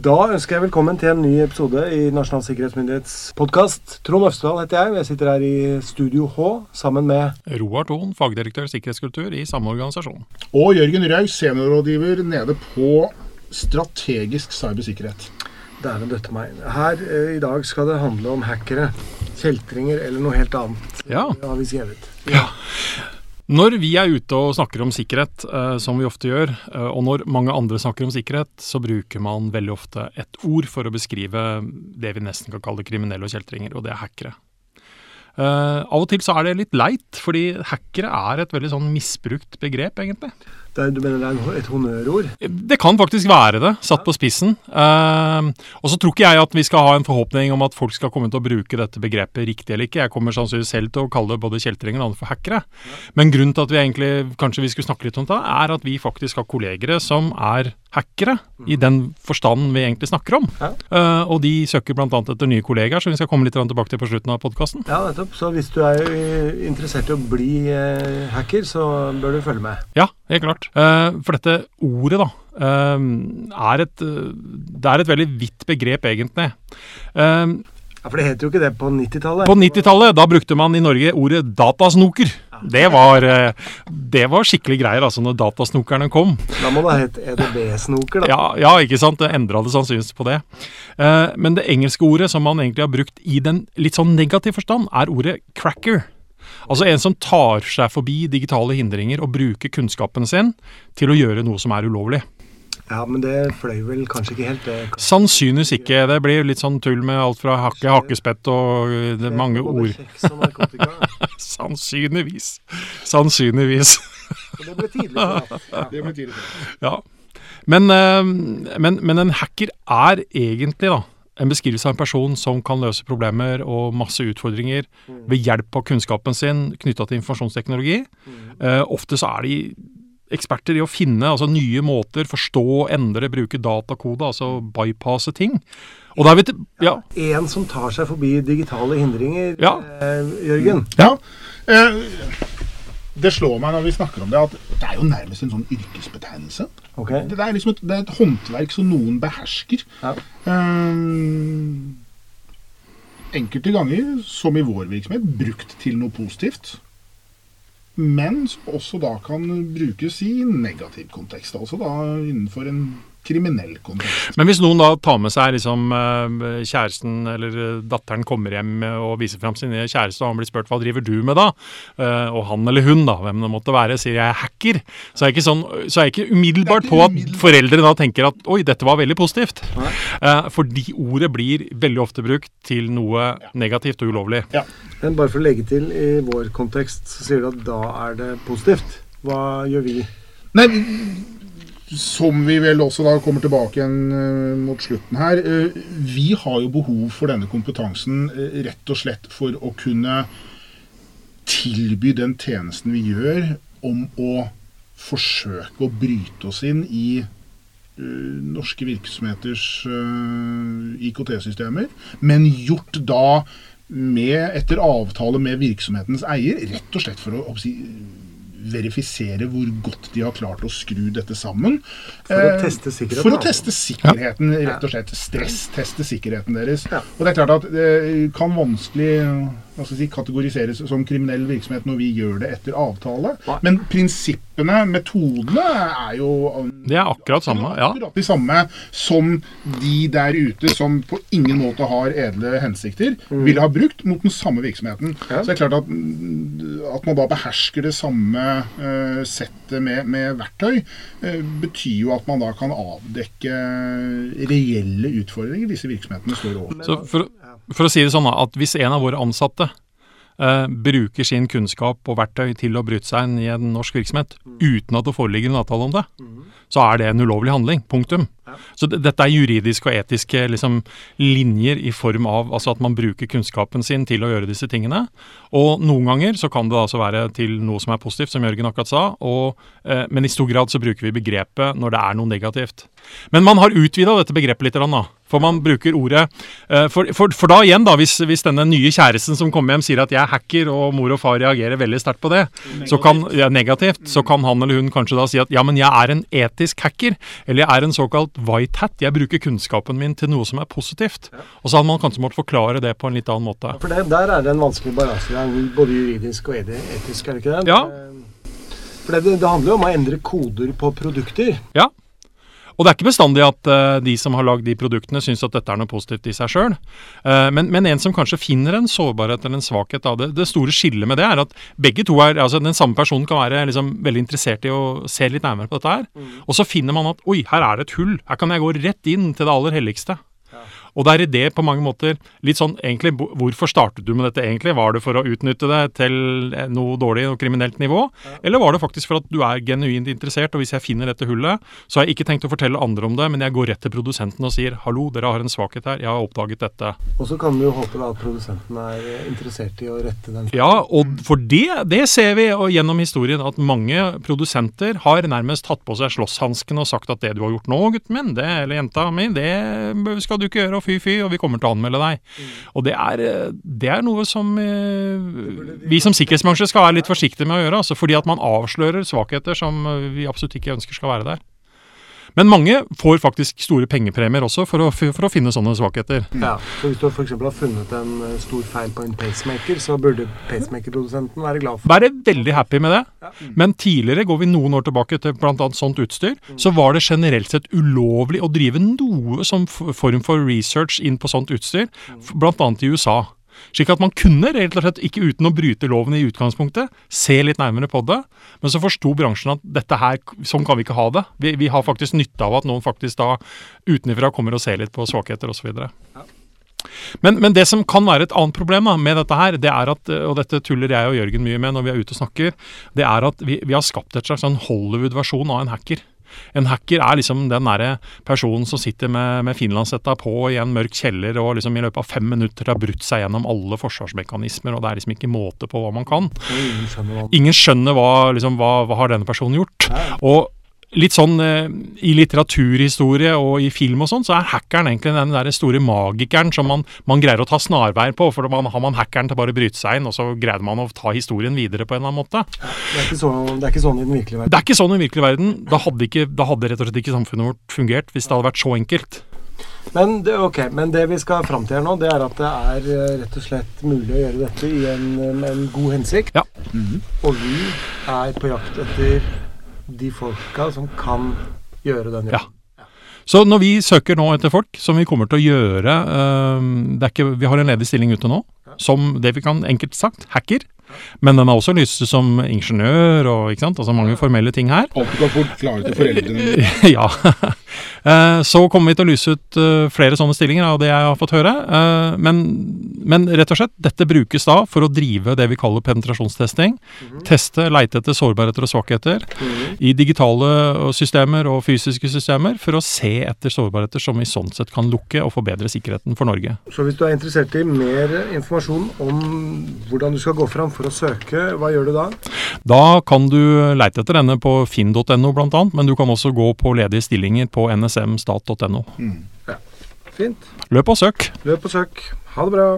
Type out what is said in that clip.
Da ønsker jeg velkommen til en ny episode i Nasjonal sikkerhetsmyndighets podkast. Trond Øvstedal heter jeg, og jeg sitter her i Studio H sammen med Roar Thon, fagdirektør sikkerhetskultur i samme organisasjon. Og Jørgen Raus, seniorrådgiver nede på strategisk cybersikkerhet. Dæven døtte meg. Her eh, i dag skal det handle om hackere, kjeltringer eller noe helt annet. Ja. Det har vi skrevet. Ja. Når vi er ute og snakker om sikkerhet, eh, som vi ofte gjør, eh, og når mange andre snakker om sikkerhet, så bruker man veldig ofte et ord for å beskrive det vi nesten kan kalle kriminelle og kjeltringer, og det er hackere. Uh, av og til så er det litt leit, fordi hackere er et veldig sånn misbrukt begrep, egentlig. Det er, du mener det er et honnørord? Det kan faktisk være det, satt på spissen. Uh, og så tror ikke jeg at vi skal ha en forhåpning om at folk skal komme til å bruke dette begrepet riktig eller ikke. Jeg kommer sannsynligvis selv til å kalle både kjeltringer og andre for hackere. Men grunnen til at vi egentlig kanskje vi skulle snakke litt om det, er at vi faktisk har kollegere som er hackere, i den forstanden vi egentlig snakker om. Ja. Uh, og de søker bl.a. etter nye kollegaer, som vi skal komme litt tilbake til på slutten av podkasten. Ja, nettopp. Så hvis du er interessert i å bli uh, hacker, så bør du følge med. Ja, helt klart. Uh, for dette ordet, da, er et Det er et veldig vidt begrep, egentlig. Ja, For det het jo ikke det på 90-tallet. på 90-tallet, da brukte man i Norge ordet datasnoker. Det var, eh, det var skikkelig greier, altså, når datasnokerne kom. Da må det ha hett EDB-snoker, da. Ja, ja, ikke sant? Det endra det sannsynligvis på det. Eh, men det engelske ordet som man egentlig har brukt i den litt sånn negativ forstand, er ordet cracker. Altså en som tar seg forbi digitale hindringer og bruker kunnskapen sin til å gjøre noe som er ulovlig. Ja, men det fløy vel kanskje ikke helt, det. Sannsynligvis ikke. Det blir litt sånn tull med alt fra hakke, hakkespett og eh, det mange ord. kjeks og narkotika. Sannsynligvis. Sannsynligvis. Det ble tidlig forlatt. Ja. Det blir tidlig. Ja. Men, eh, men, men en hacker er egentlig da, en beskrivelse av en person som kan løse problemer og masse utfordringer ved hjelp av kunnskapen sin knytta til informasjonsteknologi. Eh, ofte så er de eksperter i å finne altså nye måter, forstå, endre, bruke datakode, altså bypasse ting. Og da er vi til, ja, En som tar seg forbi digitale hindringer, Ja. eh, Jørgen. Ja. Eh, det slår meg når vi snakker om det, at det er jo nærmest en sånn yrkesbetegnelse. Ok. Det er liksom et, det er et håndverk som noen behersker. Ja. Eh, enkelte ganger, som i vår virksomhet, brukt til noe positivt. Men som også da kan brukes i negativ kontekst. Altså da innenfor en kriminell kontekst. Men hvis noen da tar med seg liksom eh, kjæresten eller eh, datteren kommer hjem og viser fram sin nye kjæreste, og han blir spurt hva driver du med da, Eh, og han eller hun, da, hvem det måtte være, sier jeg er hacker, så er jeg ikke, sånn, så er jeg ikke umiddelbart ikke på at umiddelbart. foreldre da tenker at oi, dette var veldig positivt. Nei. Eh, fordi ordet blir veldig ofte brukt til noe negativt og ulovlig. Ja. Men bare for å legge til, i vår kontekst så sier du at da er det positivt. Hva gjør vi? Nei, som vi vel også da kommer tilbake igjen eh, mot slutten her. eh, vi har jo behov for denne kompetansen eh, rett og slett for å kunne tilby den tjenesten vi gjør, om å forsøke å bryte oss inn i norske virksomheters IKT-systemer, men gjort da med, etter avtale med virksomhetens eier, rett og slett for å, verifisere hvor godt de har klart å skru dette sammen. For å Eh, teste sikkerheten, For å teste sikkerheten, rett og slett. Stressteste sikkerheten deres. Ja. Og det er klart at det kan vanskelig si, kategoriseres som kriminell virksomhet når vi gjør det etter avtale. Nei. Men prinsippene, metodene, er jo Det er akkurat samme, ja. akkurat de samme som de der ute som på ingen måte har edle hensikter, ville ha brukt mot den samme virksomheten. Mm. Ja. Så det er klart at, mm, at man da behersker det samme uh, settet med, med verktøy, uh, betyr jo at man da kan avdekke reelle utfordringer disse virksomhetene står overfor. For, for å si det sånn da, at hvis en av våre ansatte eh, bruker sin kunnskap og verktøy til å bryte seg inn i en norsk virksomhet uten at det foreligger en avtale om det, så er det en ulovlig handling. Punktum. Ja. Så dette er juridiske og etiske liksom, linjer i form av altså at man bruker kunnskapen sin til å gjøre disse tingene. Og noen ganger så kan det altså være til noe som er positivt, som Jørgen akkurat sa, og, eh, men i stor grad så bruker vi begrepet når det er noe negativt. Men man har utvida dette begrepet litt, da. For man bruker ordet eh, for, for, for da igjen, da, hvis, hvis denne nye kjæresten som kommer hjem sier at jeg er hacker, og mor og far reagerer veldig sterkt på det, så kan, ja, negativt, så kan han eller hun kanskje da si at ja, men jeg er en etisk hacker, eller jeg er en såkalt white hat. Jeg bruker kunnskapen min til noe som er positivt. Og så hadde man kanskje måttet forklare det på en litt annen måte. For det, Der er det en vanskelig balansegang, både juridisk og etisk, er det ikke det? Ja. Eh, For det, det handler jo om å endre koder på produkter. Ja. Og det er ikke bestandig at uh, de som har lagd de produktene, syns at dette er noe positivt i seg sjøl. men, men en som kanskje finner en sårbarhet eller en svakhet av det Det store skillet med det er at begge to er altså Den samme personen kan være liksom veldig interessert i å se litt nærmere på dette her. Og så finner man at oi, her er det et hull. Her kan jeg gå rett inn til det aller helligste. Og det er i det på mange måter litt sånn egentlig Hvorfor startet du med dette egentlig? Var det for å utnytte det til eh, noe dårlig og kriminelt nivå? Eller var det faktisk for at du er genuint interessert, og hvis jeg finner dette hullet, så har jeg ikke tenkt å fortelle andre om det, men jeg går rett til produsenten og sier hallo, dere har en svakhet her, jeg har oppdaget dette. Og så kan du jo håpe da at produsenten er eh, interessert i å rette den. Ja, og for det, det ser vi og gjennom historien at mange produsenter har nærmest tatt på seg slåsshanskene og sagt at det du har gjort nå, gutten min, det, eller jenta mi, det skal du ikke gjøre, og fy fy, og vi kommer til å anmelde deg. Og det er, eh, det er noe som eh, vi som sikkerhetsbransje skal være litt forsiktige med å gjøre, altså fordi at man avslører svakheter som eh, vi absolutt ikke ønsker skal være der. Men mange får faktisk store pengepremier også for å, for å finne sånne svakheter. Ja, så Hvis du f.eks. har funnet en eh, stor feil på en pacemaker, så burde pacemaker-produsenten være glad for Være veldig happy med det. Ja. Men tidligere, går vi noen år tilbake til bl.a. sånt utstyr, så var det generelt sett ulovlig å drive noe som form for research inn på sånt utstyr, f- bl.a. i USA. Slik at man kunne rett og slett, ikke uten å bryte loven i utgangspunktet, se litt nærmere på det. Men så forsto bransjen at dette her, sånn kan vi ikke ha det. Vi, vi har faktisk nytte av at noen faktisk da utenfra kommer og ser litt på svakheter osv. Men, men det som kan være et annet problem da, med dette her, det er at, og dette tuller jeg og Jørgen mye med når vi er ute og snakker, det er at vi, vi har skapt et slags sånn Hollywood-versjon av en hacker. En hacker er liksom den derre personen som sitter med, med finlandshetta på i en mørk kjeller og liksom i løpet av fem minutter har brutt seg gjennom alle forsvarsmekanismer, og det er liksom ikke måte på hva man kan. Ingen skjønner hva liksom, hva, hva har denne personen gjort. Og litt sånn eh, i litteraturhistorie og i film og sånn, så er hackeren egentlig den der store magikeren som man, man greier å ta snarveier på. For man, har man hackeren til bare å bryte seg inn, og så greide man å ta historien videre på en eller annen måte. Det er ikke sånn, er ikke sånn i den virkelige verden. Det er ikke sånn i virkelig verden. Da hadde, ikke, da hadde rett og slett ikke samfunnet vårt fungert hvis det hadde vært så enkelt. Men det, ok, men det vi skal fram til her nå, det er at det er eh, rett og slett mulig å gjøre dette i en, med en god hensikt. Ja. Og vi er på jakt etter de folka som kan gjøre den jobben. Ja. Så når vi søker nå etter folk, som vi kommer til å gjøre eh, det er ikke, Vi har en ledig stilling ute nå, som det vi kan enkelt sagt, hacker. Men den er også lyst som ingeniør og ikke sant, altså mange formelle ting her. Alt du kan forklare til foreldrene dine. ja. Eh, Så kommer vi til å lyse ut eh, flere sånne stillinger av det jeg har fått høre. Eh, Men, men rett og slett, dette brukes da for å drive det vi kaller penetrasjonstesting. Teste, leite etter sårbarheter og svakheter i digitale systemer og fysiske systemer for å se etter sårbarheter som vi sånn sett kan lukke og forbedre sikkerheten for Norge. Så hvis du er interessert i mer informasjon om hvordan du skal gå fram for å søke, hva gjør du da? Da kan du leite etter denne på finn.no bl.a., men du kan også gå på ledige stillinger på nsmstat.no. Fint. Løp og søk! Løp og søk. Ha det bra.